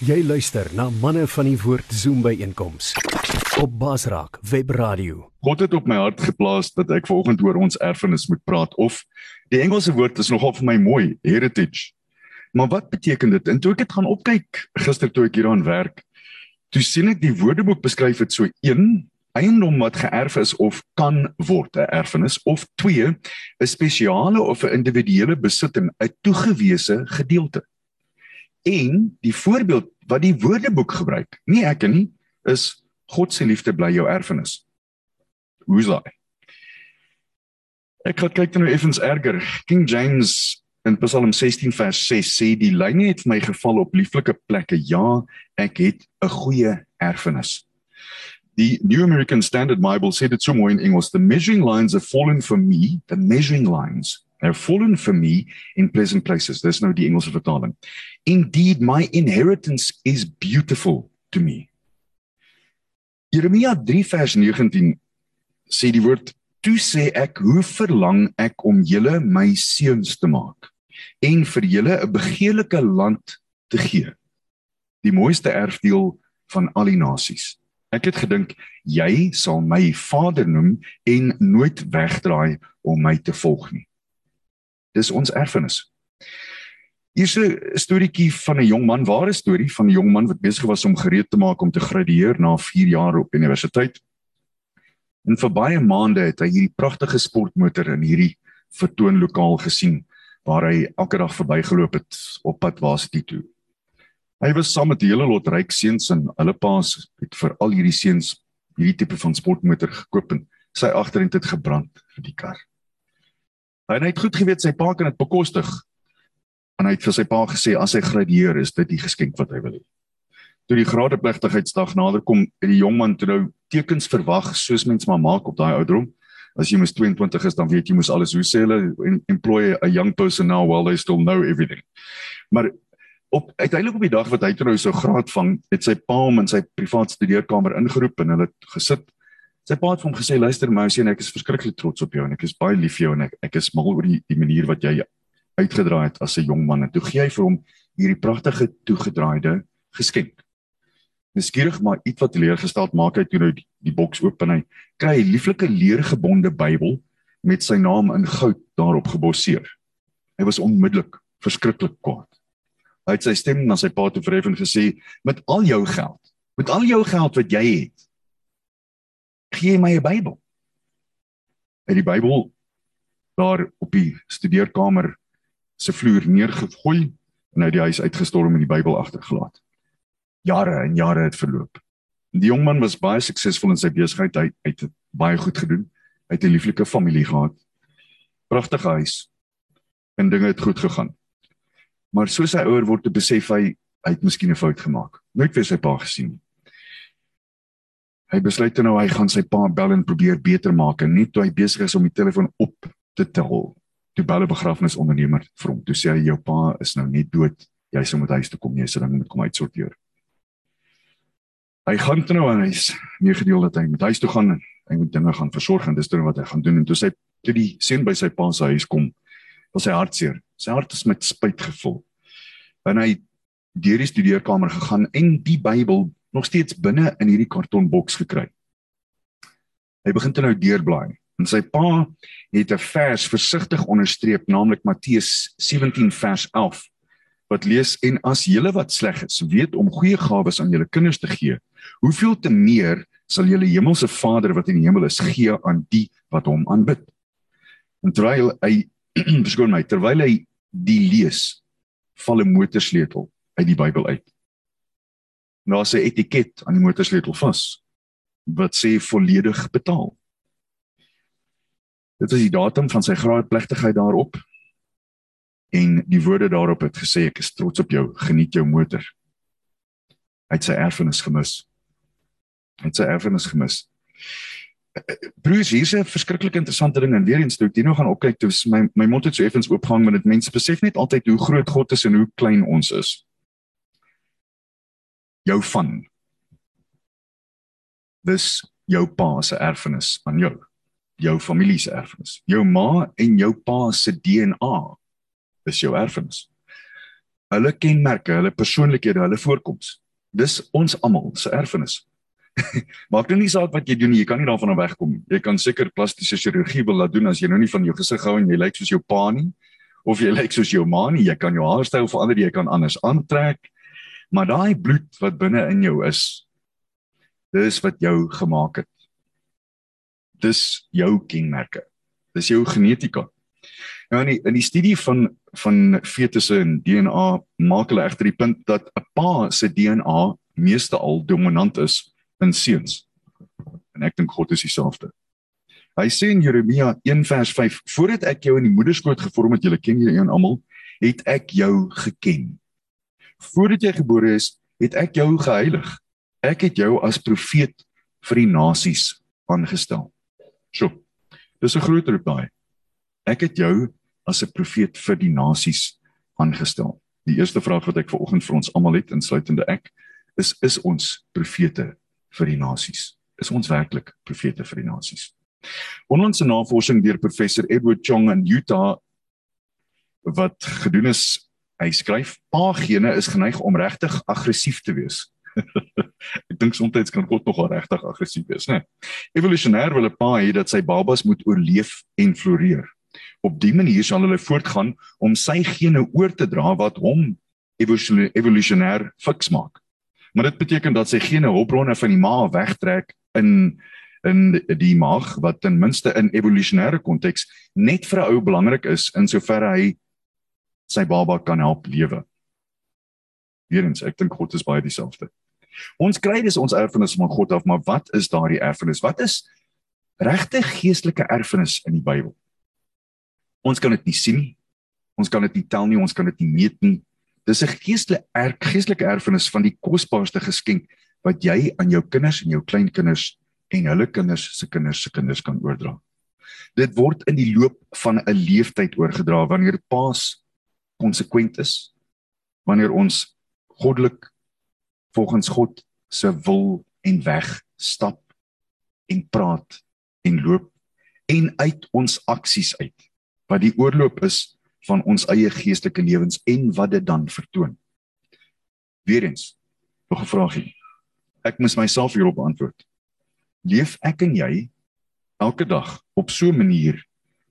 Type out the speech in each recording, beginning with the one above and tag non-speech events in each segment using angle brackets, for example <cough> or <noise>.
Jy luister na manne van die woord Zoom by einkoms op Basraak Web Radio. God het op my hart geplaas dat ek vanoggend oor ons erfenis moet praat of die Engelse woord is nogal vir my mooi, heritage. Maar wat beteken dit? En toe ek dit gaan opkyk gister toe ek hier aan werk, toe sien ek die Woordeboek beskryf dit so 1 eiendom wat geërf is of kan word 'n erfenis of 2 'n spesiale of 'n individuele besitting, 'n toegewese gedeelte. En die voorbeeld wat die Woordeboek gebruik, nie ek nie, is God se liefde bly jou erfenis. Hoe's daai? Ek het kyk nou effens erger. King James in Psalm 16 vers 6 sê die lyne het my geval op lieflike plekke. Ja, ek het 'n goeie erfenis. Die New American Standard Bible sê dit so mooi in Engels, the measuring lines have fallen for me, the measuring lines have fallen for me in pleasant places. Dis nou die Engelse vertaling. Indeed my inheritance is beautiful to me. Jeremia 3 vers 19 sê die woord toe sê ek hoe verlang ek om julle my seuns te maak en vir julle 'n begeerlike land te gee. Die mooiste erfdeel van al die nasies. Ek het gedink jy sal my vader noem en nooit wegdraai om my te volg nie. Dis ons erfenis. Hier's 'n storieetjie van 'n jong man, ware storie van 'n jong man wat besig was om gereed te maak om te gradueer na 4 jaar op universiteit. En vir baie maande het hy hierdie pragtige sportmotor in hierdie vertoonlokaal gesien waar hy elke dag verbygeloop het op pad waarsty toe. Hy was saam met 'n hele lot ryk seuns en hulle paas het vir al hierdie seuns hierdie tipe van sportmotor gekoop en sy agterend het gebrand vir die kar. Hy het goed geweet sy pa kan dit bekostig. En hy het vir sy pa gesê as hy gradueer is dit die geskenk wat hy wil hê. Toe die graadepligtigheidsdag nader kom, het die jong man toe nou tekens verwag soos mens maar maak op daai ouderdom. As jy mos 22 is, dan weet jy mos alles hoe sê hulle employ a young person now while they still know everything. Maar op uiteindelik op die dag wat hy toe nou so graad vang, het sy pa hom in sy privaat studeerkamer ingeroep en hulle het gesit Sy pa het vir hom gesê luister my sien ek is verskriklik trots op jou en ek is baie lief vir jou en ek ek is mal oor die, die manier wat jy uitgedraai het as 'n jong man en toe gee hy vir hom hierdie pragtige toegedraaide geskenk. Miskierig maar iets wat teleurgestel maak hy toe nou die, die boks oop en hy kry 'n lieflike leergebonde Bybel met sy naam in goud daarop gebosseer. Hy was onmiddellik verskriklik kwaad. Hy het sy stem na sy pa toe verhef en gesê met al jou geld, met al jou geld wat jy het, gee my 'n Bybel. Het die Bybel daar op die studeerkamer se vloer neergegooi en uit die huis uitgestorm en die Bybel agtergelaat. Jare en jare het verloop. Die jong man was baie suksesvol in sy besigheid. Hy, hy het baie goed gedoen. Hy het 'n lieflike familie gehad. Pragtige huis. En dinge het goed gegaan. Maar soos hy ouer word, besef hy hy het miskien 'n fout gemaak. Nooit weer sy pa gesien nie. Hy besluit nou hy gaan sy pa bel en probeer beter maak en net toe hy besig is om die telefoon op te tel, toe bel 'n begrafnisondernemer vir hom. Toe sê hy jou pa is nou net dood. Jy sê moet huis toe kom, jy sê dan moet kom uitsorteer. Hy gaan toe nou aan huis, nie gedeel dat hy moet huis toe gaan en hy moet dinge gaan versorg en dis toe wat hy gaan doen en toe sy toe die seun by sy pa se huis kom, was sy hartseer. Sy hart is met spyt gevul. En hy deur die studeerkamer gegaan en die Bybel nog steeds binne in hierdie kartonboks gekry. Hy begin toe nou deurblaai en sy pa het 'n vers versigtig onderstreep naamlik Matteus 17 vers 11 wat lees en as julle wat sleg is weet om goeie gawes aan julle kinders te gee hoeveel te meer sal julle hemelse Vader wat in die hemel is gee aan die wat hom aanbid. En terwyl hy <clears throat> beskoon my terwyl hy die lees val 'n motorsleutel uit die Bybel uit daar's 'n etiket aan die motorsleutel vas wat sê volledig betaal. Dit is die datum van sy graadplegtigheid daarop en die woorde daarop het gesê ek is trots op jou, geniet jou motor. Hy het sy erfenis gemis. Hy het sy erfenis gemis. Broers, hier's 'n verskriklik interessante ding en weer eens toe ek nou gaan opkyk, toe my my mond het so effens oopgehang want dit mense besef net altyd hoe groot God is en hoe klein ons is jou van dis jou pa se erfenis aan jou jou familie se erfenis jou ma en jou pa se DNA is jou erfenis hulle kenmerke, hulle persoonlikhede, hulle voorkoms. Dis ons almal se erfenis. <laughs> Maak nou nie saak wat jy doen nie, jy kan nie daarvan wegkom nie. Jy kan seker plastiese chirurgie wil laat doen as jy nou nie van jou gesig hou en jy lyk soos jou pa nie of jy lyk soos jou ma nie. Jy kan jou haarstyl verander, jy kan anders aantrek. Maar daai bloed wat binne in jou is, dis wat jou gemaak het. Dis jou kenmerke. Dis jou genetika. Nou in die, in die studie van van fetusse en DNA maak hulle egter die punt dat 'n pa se DNA meeste al dominant is in seuns. En ek dink God is dieselfde. Hy sê in Jeremia 1 vers 5: "Voordat ek jou in die moederskoot gevorm het, julle ken julle een almal, het ek jou geken. Voordat jy gebore is, het ek jou geheilig. Ek het jou as profeet vir die nasies aangestel." So. Dis 'n groot roep daai. Ek het jou as 'n profeet vir die nasies aangestel. Die eerste vraag wat ek vanoggend vir ons almal het, insluitende ek, is is ons profete vir die nasies? Is ons werklik profete vir die nasies? Onlangs 'n navorsing deur professor Edward Chong in Utah wat gedoen is, hy skryf pagene is geneig om regtig aggressief te wees. <laughs> ek dink soms kan God nogal regtig aggressief wees, né? Evolusionêr wil 'n pa hê dat sy babas moet oorleef en floreer. Op dié manier sal hulle voortgaan om sy gene oor te dra wat hom evolusionêr fiks maak. Maar dit beteken dat sy gene hulpbronne van die ma wegtrek in in die maag wat ten minste in evolusionêre konteks net vir 'n ou belangrik is in soverre hy sy baba kan help lewe. Weerens, ek dink God is baie dieselfde. Ons kry dis ons erfenis van God af, maar wat is daardie erfenis? Wat is regte geestelike erfenis in die Bybel? Ons kan dit nie sien nie. Ons kan dit nie tel nie, ons kan dit nie meet nie. Dis 'n geestelike er, geestelike erfenis van die kosbaarste geskenk wat jy aan jou kinders en jou kleinkinders en hulle kinders se kinders se kinders kan oordra. Dit word in die loop van 'n leeftyd oorgedra wanneer paas konsekwent is. Wanneer ons goddelik volgens God se wil en weg stap en praat en loop en uit ons aksies uit wat die oorloop is van ons eie geestelike lewens en wat dit dan vertoon. Weerens nog 'n vraagie. Ek moet myself hierop antwoord. Leef ek en jy elke dag op so 'n manier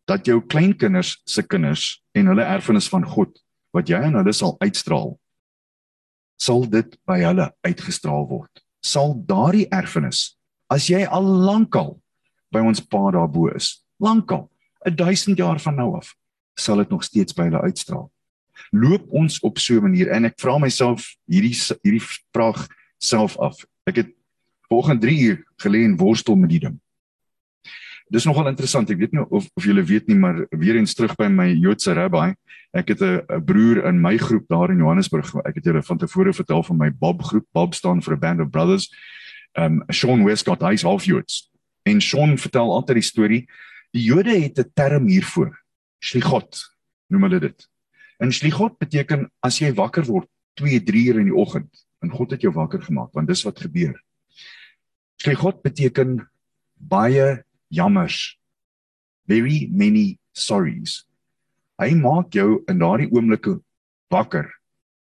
dat jou kleinkinders se kinders en hulle erfenis van God wat jy aan hulle sal uitstraal sal dit by hulle uitgestraal word. Sal daardie erfenis as jy al lankal by ons pa daarbo is, lankal 1000 jaar van nou af sal dit nog steeds by hulle uitstraal. Loop ons op so 'n manier en ek vra myself hierdie hierdie vraag self af. Ek het volgende 3 uur gelê en worstel met die ding. Dis nogal interessant. Ek weet nie of of julle weet nie, maar weer eens terug by my Joodse rabbi. Ek het 'n broer in my groep daar in Johannesburg. Ek het julle van tevore vertel van my Bob groep. Bob staan vir 'n band of brothers. Um Sean Westcott, hy's half Joods. En Sean vertel altyd die storie Die Jode het 'n term hiervoor. Shlichot noem hulle dit. En shlichot beteken as jy wakker word 2, 3 uur in die oggend en God het jou wakker gemaak, want dis wat gebeur. Shlichot beteken baie jammers. Very many sorries. Hy maak jou in daardie oomblikke wakker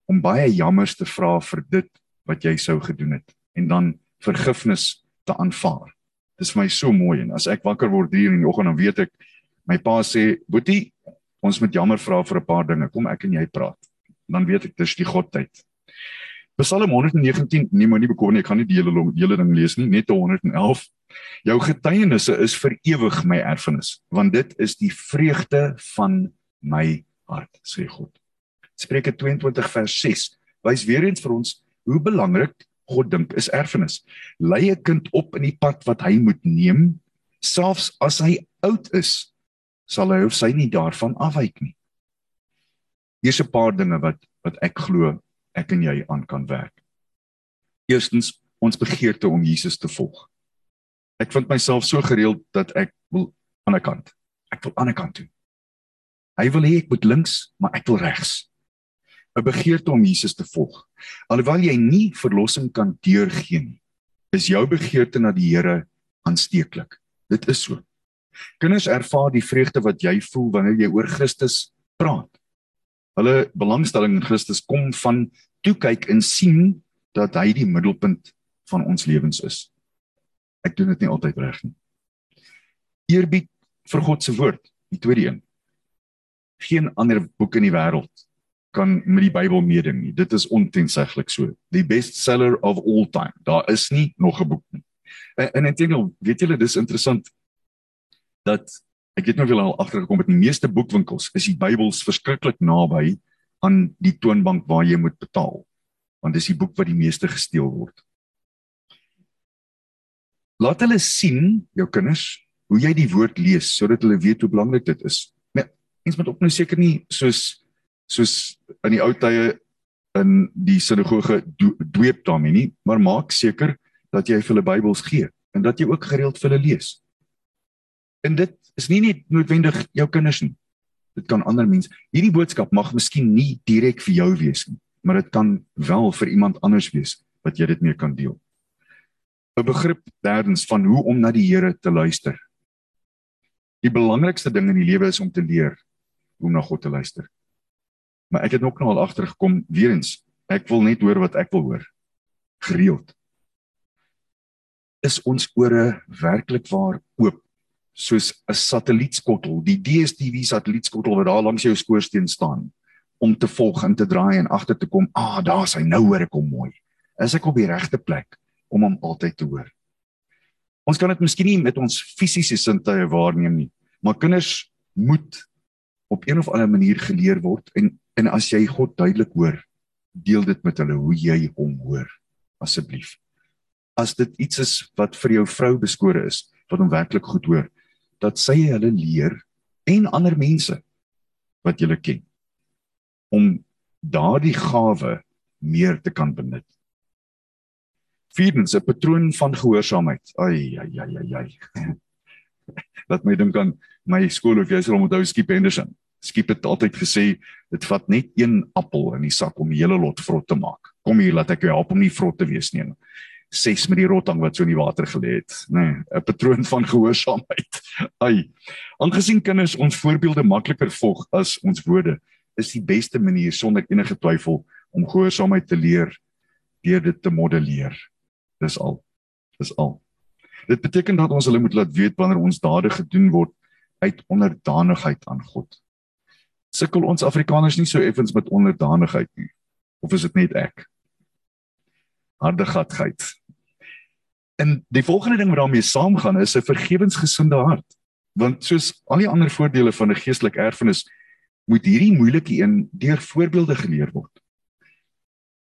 om baie jammers te vra vir dit wat jy sou gedoen het en dan vergifnis te aanvaar. Dis vir my so mooi en as ek wakker word hier in die oggend dan weet ek my pa sê, "Boetie, ons moet jammer vra vir 'n paar dinge. Kom ek en jy praat." Dan weet ek dis die godtyd. Psalm 119, nee, moenie bekommer nie, ek gaan nie die hele hele ding lees nie, net 111. Jou getuienisse is vir ewig my erfenis, want dit is die vreugde van my hart, sê God. Spreuke 22 vers 6 wys weer eens vir ons hoe belangrik God dink is erfenis. Lei 'n kind op in die pad wat hy moet neem, selfs as hy oud is, sal hy of sy nie daarvan afwyk nie. Hier's 'n paar dinge wat wat ek glo ek en jy aan kan werk. Eerstens, ons begeerte om Jesus te volg. Ek vind myself so gereeld dat ek wil aan 'n kant. Ek wil aan 'n kant toe. Hy wil hê ek moet links, maar ek wil regs. 'n begeerte om Jesus te volg. Alhoewel jy nie verlossing kan deurgee nie, is jou begeerte na die Here aansteeklik. Dit is so. Kinders ervaar die vreugde wat jy voel wanneer jy oor Christus praat. Hulle belangstelling in Christus kom van toe kyk en sien dat hy die middelpunt van ons lewens is. Ek doen dit nie altyd reg nie. Eerbied vir God se woord, die tweede een. Geen ander boek in die wêreld kan met die Bybel meeding nie. Dit is ontenseglik so. Die bestseller of all time. Daar is nie nog 'n boek nie. En, en intendeel, weet julle dis interessant dat ek het nou wel al agtergekom met die meeste boekwinkels is die Bybels verskriklik naby aan die toonbank waar jy moet betaal. Want dis die boek wat die meeste gesteel word. Laat hulle sien, jou kinders, hoe jy die woord lees sodat hulle weet hoe belangrik dit is. Mens moet ook nou seker nie soos soos in die ou tye in die sinagoge dweep daarmee nie, maar maak seker dat jy vir hulle Bybels gee en dat jy ook gereeld vir hulle lees. En dit is nie net noodwendig jou kinders nie. Dit kan ander mense. Hierdie boodskap mag miskien nie direk vir jou wees nie, maar dit kan wel vir iemand anders wees wat jy dit mee kan deel. 'n Begrip derdens van hoe om na die Here te luister. Die belangrikste ding in die lewe is om te leer hoe om na God te luister. Maar ek het ook nou al agtergekom weer eens, ek wil net hoor wat ek wil hoor. Gereeld. Is ons ore werklik waar oop soos 'n satellietskottel, die DSTV satellietskottel wat daar langs jou skoorsteen staan om te volg en te draai en agter te kom, ah, daar's hy nou hoor ek hom mooi. Is ek op die regte plek om hom altyd te hoor? Ons kan dit miskien nie met ons fisiese sintuie waarneem nie, maar kinders moet op een of ander manier geleer word en En as jy God duidelik hoor, deel dit met hulle hoe jy hom hoor asseblief. As dit iets is wat vir jou vrou beskore is, wat hom werklik goed hoor, dat sy hulle leer en ander mense wat jy ken om daardie gawe meer te kan benut. Vierdens, 'n patroon van gehoorsaamheid. Ai ai ai ai ai. <laughs> Laat my dink aan my skool of jy sal onthou Skip Henderson. Skip het altyd gesê dit vat net een appel in die sak om die hele lot vrot te maak. Kom hier laat ek jou help om nie vrot te wees nie. Ses met die rotang wat so in die water gelê het, nê, nee, 'n patroon van gehoorsaamheid. <laughs> Ai. Aangesien kinders ons voorbeelde makliker volg as ons woorde, is die beste manier sonder enige twyfel om gehoorsaamheid te leer deur dit te modelleer. Dis al. Dis al. Dit beteken dat ons hulle moet laat weet wanneer ons dade gedoen word uit onderdanigheid aan God sukkel ons Afrikaners nie so effens met onderdanigheid nie. Of is dit net ek? Hardegatheid. En die volgende ding wat daarmee saamgaan is 'n vergewensgesinde hart. Want soos al die ander voordele van 'n geestelike erfenis, moet hierdie moeilike een deur voorbeelde geleer word.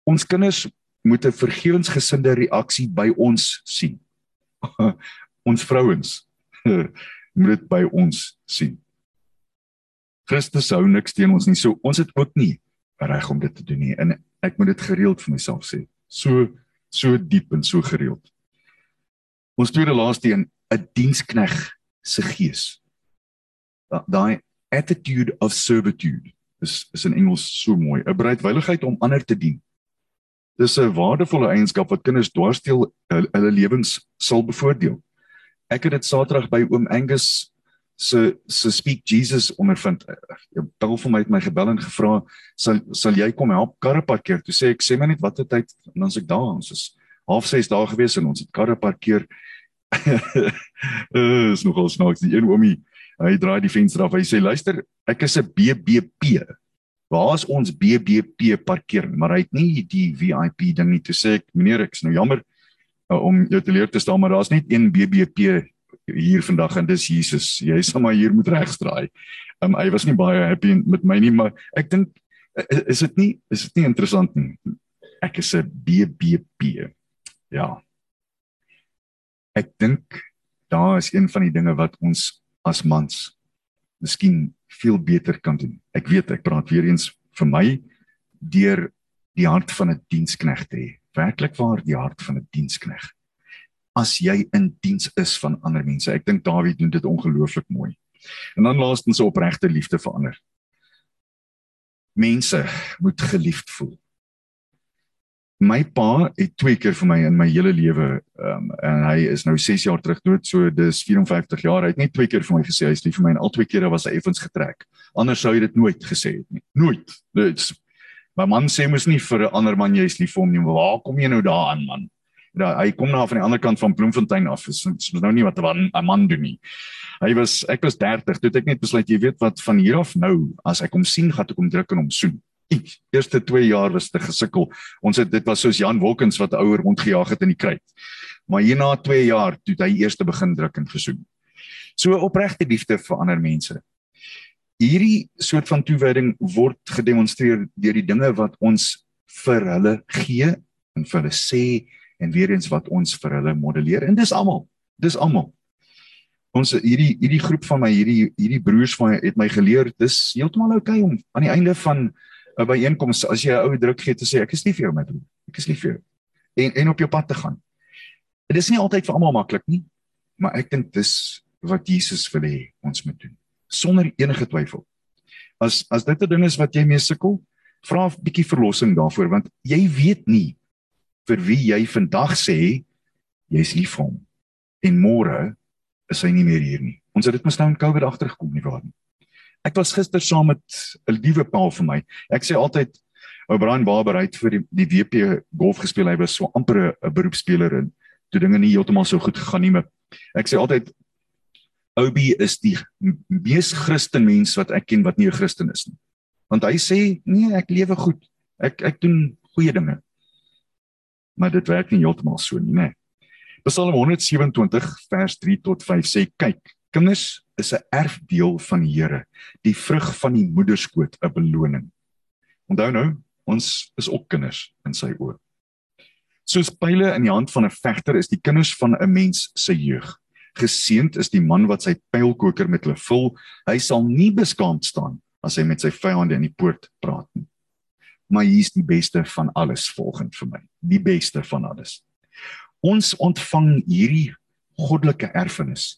Ons kinders moet 'n vergewensgesinde reaksie by ons sien. <laughs> ons vrouens <laughs> moet dit by ons sien. Christus hou niks teen ons nie. So ons het ook nie reg om dit te doen nie. En ek moet dit gereeld vir myself sê. So so diep en so gereeld. Ons tweede laaste een, 'n dienskneg se gees. Daai attitude of servitude is is in Engels so mooi. 'n Bereidwilligheid om ander te dien. Dis 'n waardevolle eienskap wat kinders dwarsteel hulle lewens sal bevoordeel. Ek het dit Saterdag by oom Angus se se speak Jesus ondervind. Paul vir my het my gebel en gevra sal sal jy kom help karre parkeer? Toe sê ek sê my net watter tyd en dan sê ek daar ons is half 6 dae gewees en ons het karre parkeer. <laughs> is nogal snaaks die een oomie hy draai die venster af. Hy sê luister, ek is 'n BBP. Waar is ons BBP parkering? Maar hy het nie die VIP ding nie. Toe sê ek meneer ek's nou jammer uh, om jou te leer te staan maar daar's net een BBP hier vandag en dis Jesus. Jy sal maar hier moet regstraai. Um hy was nie baie happy met my nie, maar ek dink is dit nie is dit nie interessant nie. Ek is 'n BBP. Ja. Ek dink daar is een van die dinge wat ons as mans miskien veel beter kan doen. Ek weet ek praat weer eens vir my deur die hart van 'n diensknegt te hê. Werklik waar die hart van 'n diensknegt as jy in diens is van ander mense. Ek dink Dawid doen dit ongelooflik mooi. En dan laastens opregte liefde vir ander. Mense moet geliefd voel. My pa het twee keer vir my in my hele lewe um, en hy is nou 6 jaar terug dood, so dis 54 jaar. Hy het net twee keer vir my gesê hy is lief vir my en al twee kere was hy effens getrek. Anders sou hy dit nooit gesê het nie. Nooit. Dit's My man sê mos nie vir 'n ander man jy is lief vir hom nie. Waar kom jy nou daaraan man? Ja, hy kom nou van die ander kant van Bloemfontein af. Dis is nou nie wat 'n man doen nie. Hy was ek was 30, toe ek net besluit jy weet wat van hier af nou as ek hom sien, gaan ek hom druk en hom soen. Die eerste 2 jaar was dit gesukkel. Ons het dit was soos Jan Wolkens wat ouer rondgejaag het in die kruit. Maar hierna 2 jaar toe hy eers begin druk en gesoen. So opregte liefde vir ander mense hierdie soort van toewyding word gedemonstreer deur die dinge wat ons vir hulle gee en vir hulle sê en weer eens wat ons vir hulle modelleer en dis almal dis almal. Ons hierdie hierdie groep van my hierdie hierdie broers van my het my geleer dis heeltemal oukei okay om aan die einde van 'n byeenkoms as jy 'n ou druk gee te sê ek is lief vir jou my broer. Ek is lief vir jou. En en op jou pad te gaan. Dit is nie altyd vir almal maklik nie maar ek dink dis wat Jesus wil hê ons moet doen sonder enige twyfel. As as dit 'n ding is wat jy mee sukkel, vra 'n bietjie verlossing daarvoor want jy weet nie vir wie jy vandag sê jy's lief vir hom en môre is hy nie meer hier nie. Ons het dit mos nou in Covid agtergekom nie waar nie. Ek was gister saam met 'n liewe pa vir my. Ek sê altyd ou Brian Barber het vir die, die WP golf gespeel. Hy was so amper 'n beroepspeler en toe dinge nie heeltemal so goed gegaan nie, maar ek sê altyd Obi is die mees Christen mens wat ek ken wat nie 'n Christen is nie. Want hy sê, nee, ek lewe goed. Ek ek doen goeie dinge. Maar dit werk nie heeltemal so nie, né? Psalm 127 vers 3 tot 5 sê, kyk, kinders is 'n erfdeel van die Here, die vrug van die moederskoot, 'n beloning. Onthou nou, ons is ook kinders in sy oë. Soos pile in die hand van 'n vegter is die kinders van 'n mens se jeug. Geseend is die man wat sy pylkoker met hulle vul. Hy sal nie beskaamd staan as hy met sy vyande in die poort praat nie. Maar hier is die beste van alles volgens vir my. Die beste van alles. Ons ontvang hierdie goddelike erfenis.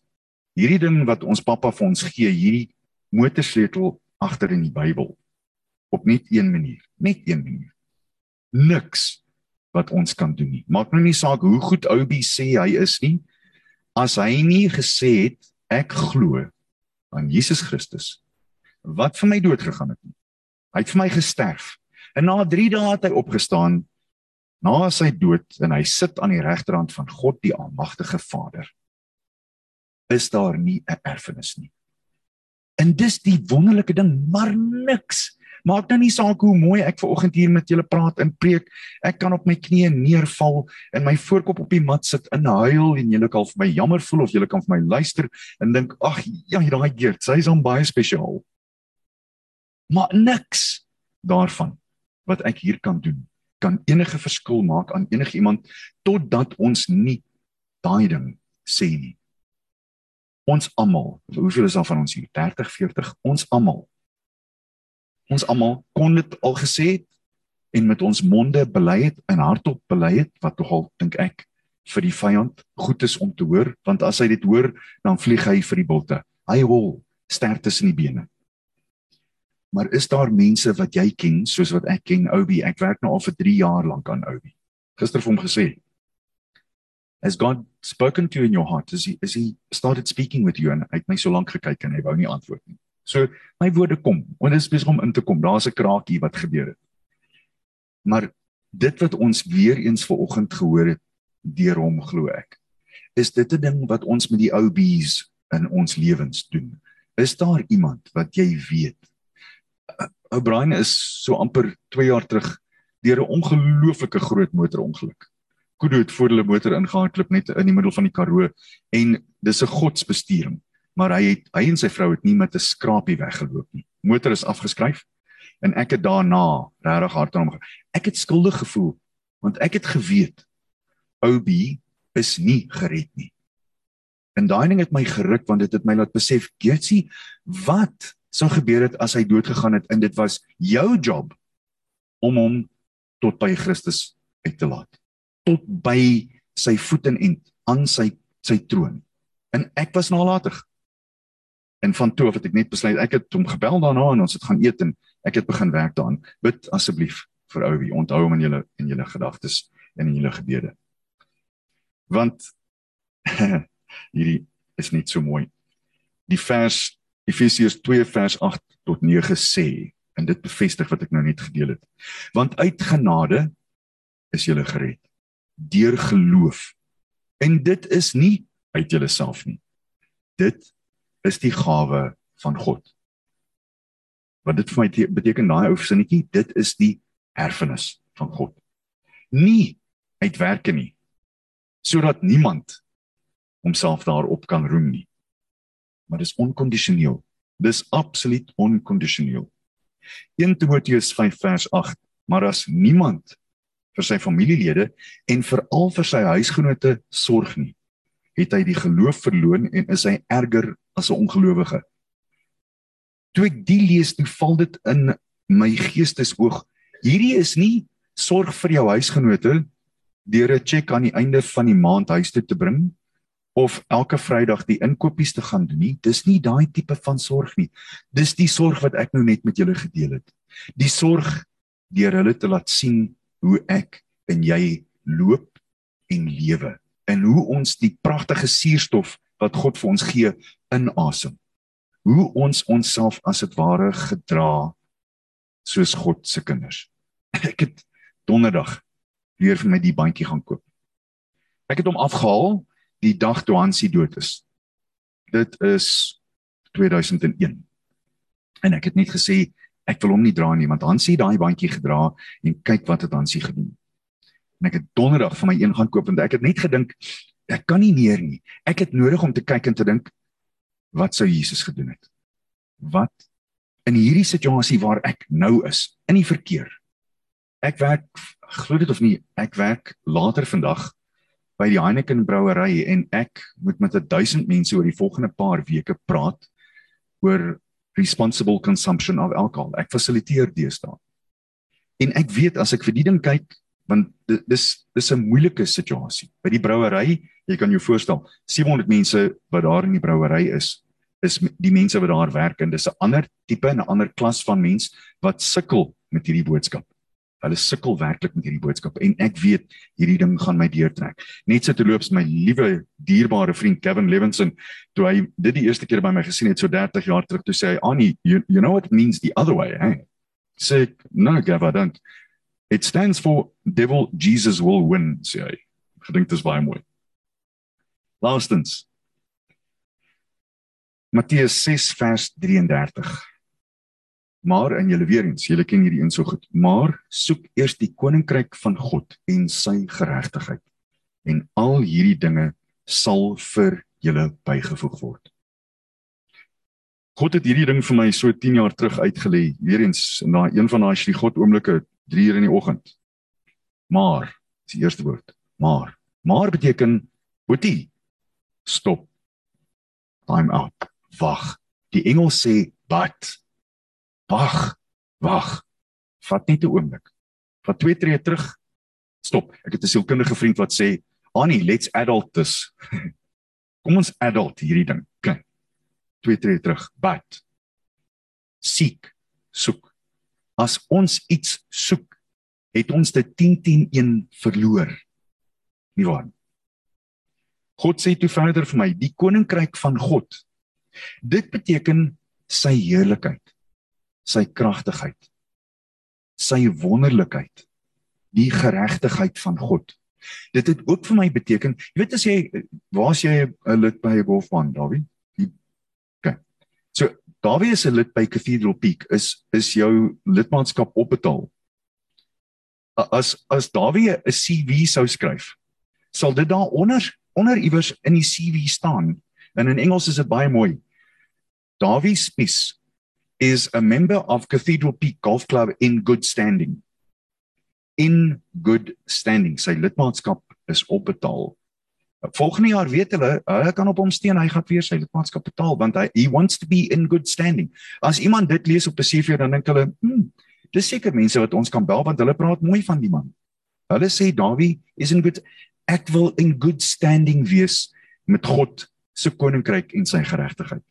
Hierdie ding wat ons pappa vir ons gee, hierdie motorsleutel agter in die Bybel op net een manier, net een manier. Niks wat ons kan doen nie. Maak nou nie saak hoe goed Oubie sê hy is nie as hy nie gesê het ek glo aan Jesus Christus wat vir my dood gegaan het nie. Hy het vir my gesterf. En na 3 dae het hy opgestaan na sy dood en hy sit aan die regterhand van God die almagtige Vader. Is daar nie 'n erfenis nie. En dis die wonderlike ding, maar niks Maak nou nie saak hoe mooi ek ver oggend hier met julle praat en preek. Ek kan op my knieë neerval en my voorkop op die mat sit en huil en julle kan vir my jammer voel of julle kan vir my luister en dink ag ja, daai Geert, sy is hom baie spesiaal. Maar niks daarvan wat ek hier kan doen kan enige verskil maak aan enige iemand totdat ons nie daai ding sê nie. Ons almal, hoeveel is daar van ons hier? 30, 40, ons almal ons almal kon dit al gesê het en met ons monde bely het en hardop bely het wat tog dink ek vir die vyand goed is om te hoor want as hy dit hoor dan vlieg hy vir die bulte hy hol sterk tussen die bene maar is daar mense wat jy ken soos wat ek ken Obi ek werk nou al vir 3 jaar lank aan Obi gister vir hom gesê has god spoken to you in your heart is he is he started speaking with you and hy het my so lank gekyk en hy wou nie antwoord nie So my woorde kom, want dit is besig om in te kom. Daar's 'n kraakie wat gebeur het. Maar dit wat ons weer eens ver oggend gehoor het deur hom glo ek, is dit 'n ding wat ons met die ou bees in ons lewens doen. Is daar iemand wat jy weet? Ou Brian is so amper 2 jaar terug deur 'n ongelooflike groot motorongeluk. Kudu het voor hulle motor ingehardloop net in die middel van die Karoo en dis 'n godsbestuuring maar hy het hy en sy vrou het nie met 'n skrapie weggeloop nie. Motor is afgeskryf en ek het daarna regtig hard aan hom. Ek het skuldig gevoel want ek het geweet Obi is nie gered nie. En daai ding het my geruk want dit het my laat besef, Getsie, wat sou gebeur het as hy dood gegaan het en dit was jou job om hom tot by Christus uit te laat. Tot by sy voet en end aan sy sy troon. En ek was nalatig en van toe af het ek net besluit ek het hom gebel daarna en ons het gaan eet en ek het begin werk daaraan bid asseblief vir ou wie. Onthou hom in julle in julle gedagtes en in julle gebede. Want <laughs> hierdie is net so mooi. Die vers Efesiërs 2 vers 8 tot 9 sê en dit bevestig wat ek nou net gedeel het. Want uit genade is jy gered deur geloof. En dit is nie uit jouself nie. Dit is die gawe van God. Wat dit vir my beteken daai ou sinnetjie, dit is die erfenis van God. Nie uit werke nie. Sodat niemand homself daarop kan roem nie. Maar dis onkondisioneel. Dis absoluut onkondisioneel. 1 Timoteus 5 vers 8. Maar as niemand vir sy familielede en veral vir sy huisgenote sorg nie, het hy die geloof verloon en is hy erger as 'n ongelowige. Toe ek die lees, toe val dit in my geestesoog. Hierdie is nie sorg vir jou huisgenote deur 'n cheque aan die einde van die maand huis toe te bring of elke Vrydag die inkopies te gaan doen nie. Dis nie daai tipe van sorg nie. Dis die sorg wat ek nou net met julle gedeel het. Die sorg deur hulle te laat sien hoe ek en jy loop en lewe en hoe ons die pragtige suurstof wat God vir ons gee inasem. Hoe ons onsself as dit ware gedra soos God se kinders. <laughs> Ek het donderdag weer vir my die bandjie gaan koop. Ek het hom afgehaal die dag toe Hansie dood is. Dit is 2001. En ek het net gesê ek wil hom nie dra nie want Hansie daai bandjie gedra en kyk wat het Hansie gedoen. En ek het donderdag vir my een gaan koop en ek het net gedink ek kan nie meer nie. Ek het nodig om te kyk en te dink wat sou Jesus gedoen het? Wat in hierdie situasie waar ek nou is, in die verkeer. Ek werk glo dit of nie, ek werk later vandag by die Heineken brouery en ek moet met 1000 mense oor die volgende paar weke praat oor responsible consumption of alcohol. Ek fasiliteer deesdae. En ek weet as ek vir die ding kyk, want dis dis 'n moeilike situasie. By die brouery, jy kan jou voorstel, 700 mense wat daar in die brouery is, is die mense wat daar werk en dis 'n ander tipe en 'n ander klas van mens wat sukkel met hierdie boodskap. Hulle sukkel werklik met hierdie boodskap en ek weet hierdie ding gaan my deurtrek. Net so te loops my liewe dierbare vriend Kevin Levinson toe hy dit die eerste keer by my gesien het so 30 jaar terug toe sê hy Annie you, you know what it means the other way hey? Sê no Gavin don't. It stands for devil Jesus will win sê hy. Gedink dit is baie mooi. Laastens. Matteus 6 vers 33 Maar en julle weer eens, julle ken hierdie een so goed. Maar soek eers die koninkryk van God en sy geregtigheid en al hierdie dinge sal vir julle bygevoeg word. God het hierdie ding vir my so 10 jaar terug uitgelê, weer eens na een van daai slie God oomblikke 3 uur in die oggend. Maar, dis die eerste woord, maar. Maar beteken boetie stop. Time out. Wag. Die engel sê but Wag. Wag. Vat net 'n oomblik. Vat twee tree terug. Stop. Ek het 'n sielkundige vriend wat sê, "Annie, let's adult this." <laughs> Kom ons adult hierdie ding. Kyk. Twee tree terug. But seek, soek. As ons iets soek, het ons dit 10-10-1 verloor. Nie waar nie? God sê toe verder vir my, die koninkryk van God. Dit beteken sy heerlikheid sy kragtigheid sy wonderlikheid die geregtigheid van God. Dit het ook vir my beteken jy weet as jy waar's jy 'n lid by 'n golfbaan Dawie? Okay so Dawie is 'n lid by Cathedral Peak is is jou lidmaatskap opbetaal. As as Dawie 'n CV sou skryf sal dit daar onder onder iewers in die CV staan. En in Engels is dit baie mooi. Dawie Spies is a member of Cathedral Peak Golf Club in good standing. In good standing. Sy lidmaatskap is opbetaal. Volgende jaar weet hulle, hulle kan op hom steun, hy gaan weer sy lidmaatskap betaal want hy he wants to be in good standing. As iemand dit lees op 'n CV dan dink hulle, "Hm, dis seker mense wat ons kan bel want hulle praat mooi van die man." Hulle sê Dawie is in good ek wil in good standing wees met God se koninkryk en sy geregtigheid.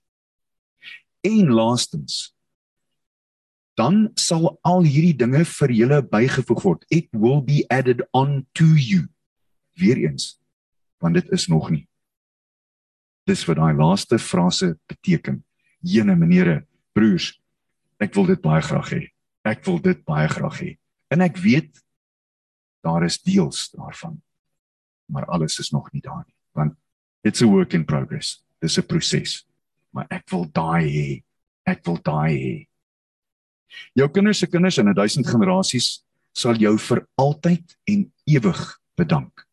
En laastens dan sal al hierdie dinge vir julle bygevoeg word. It will be added on to you. Weereens, want dit is nog nie. Dis wat daai laaste frase beteken. Jene menere, broers, ek wil dit baie graag hê. Ek wil dit baie graag hê. En ek weet daar is deels daarvan. Maar alles is nog nie daar nie, want it's a work in progress. Dis 'n proses. Maar ek wil daai hê. Ek wil daai hê. Jou kinders se kinders in 'n duisend generasies sal jou vir altyd en ewig bedank.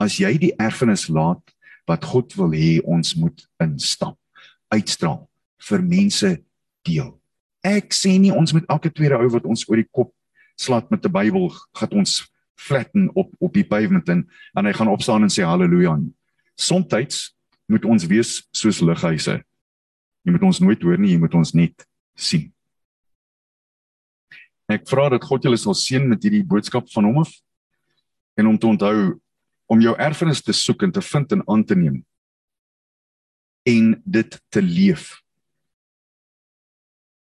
As jy die erfenis laat wat God wil hê ons moet instap, uitstraal vir mense deel. Ek sê nie ons moet elke tweede ou wat ons oor die kop slat met 'n Bybel gaan ons flatten op op die pavement en, en hy gaan opstaan en sê haleluja. Somstyds moet ons wees soos lighuise. Jy moet ons nooit hoor nie, jy moet ons net sien. Ek vra dat God julle sal seën met hierdie boodskap van hom af en om te onthou om jou erfenis te soek en te vind en aan te neem en dit te leef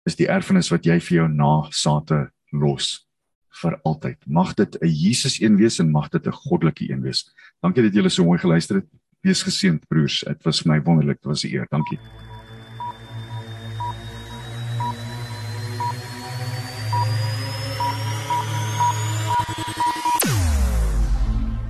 is die erfenis wat jy vir jou nageslagte los vir altyd. Mag dit 'n Jesus een wees en mag dit 'n goddelike een wees. Dankie dat julle so mooi geluister het. Wees geseënd broers. Dit was vir my wonderlik. Dit was 'n eer. Dankie.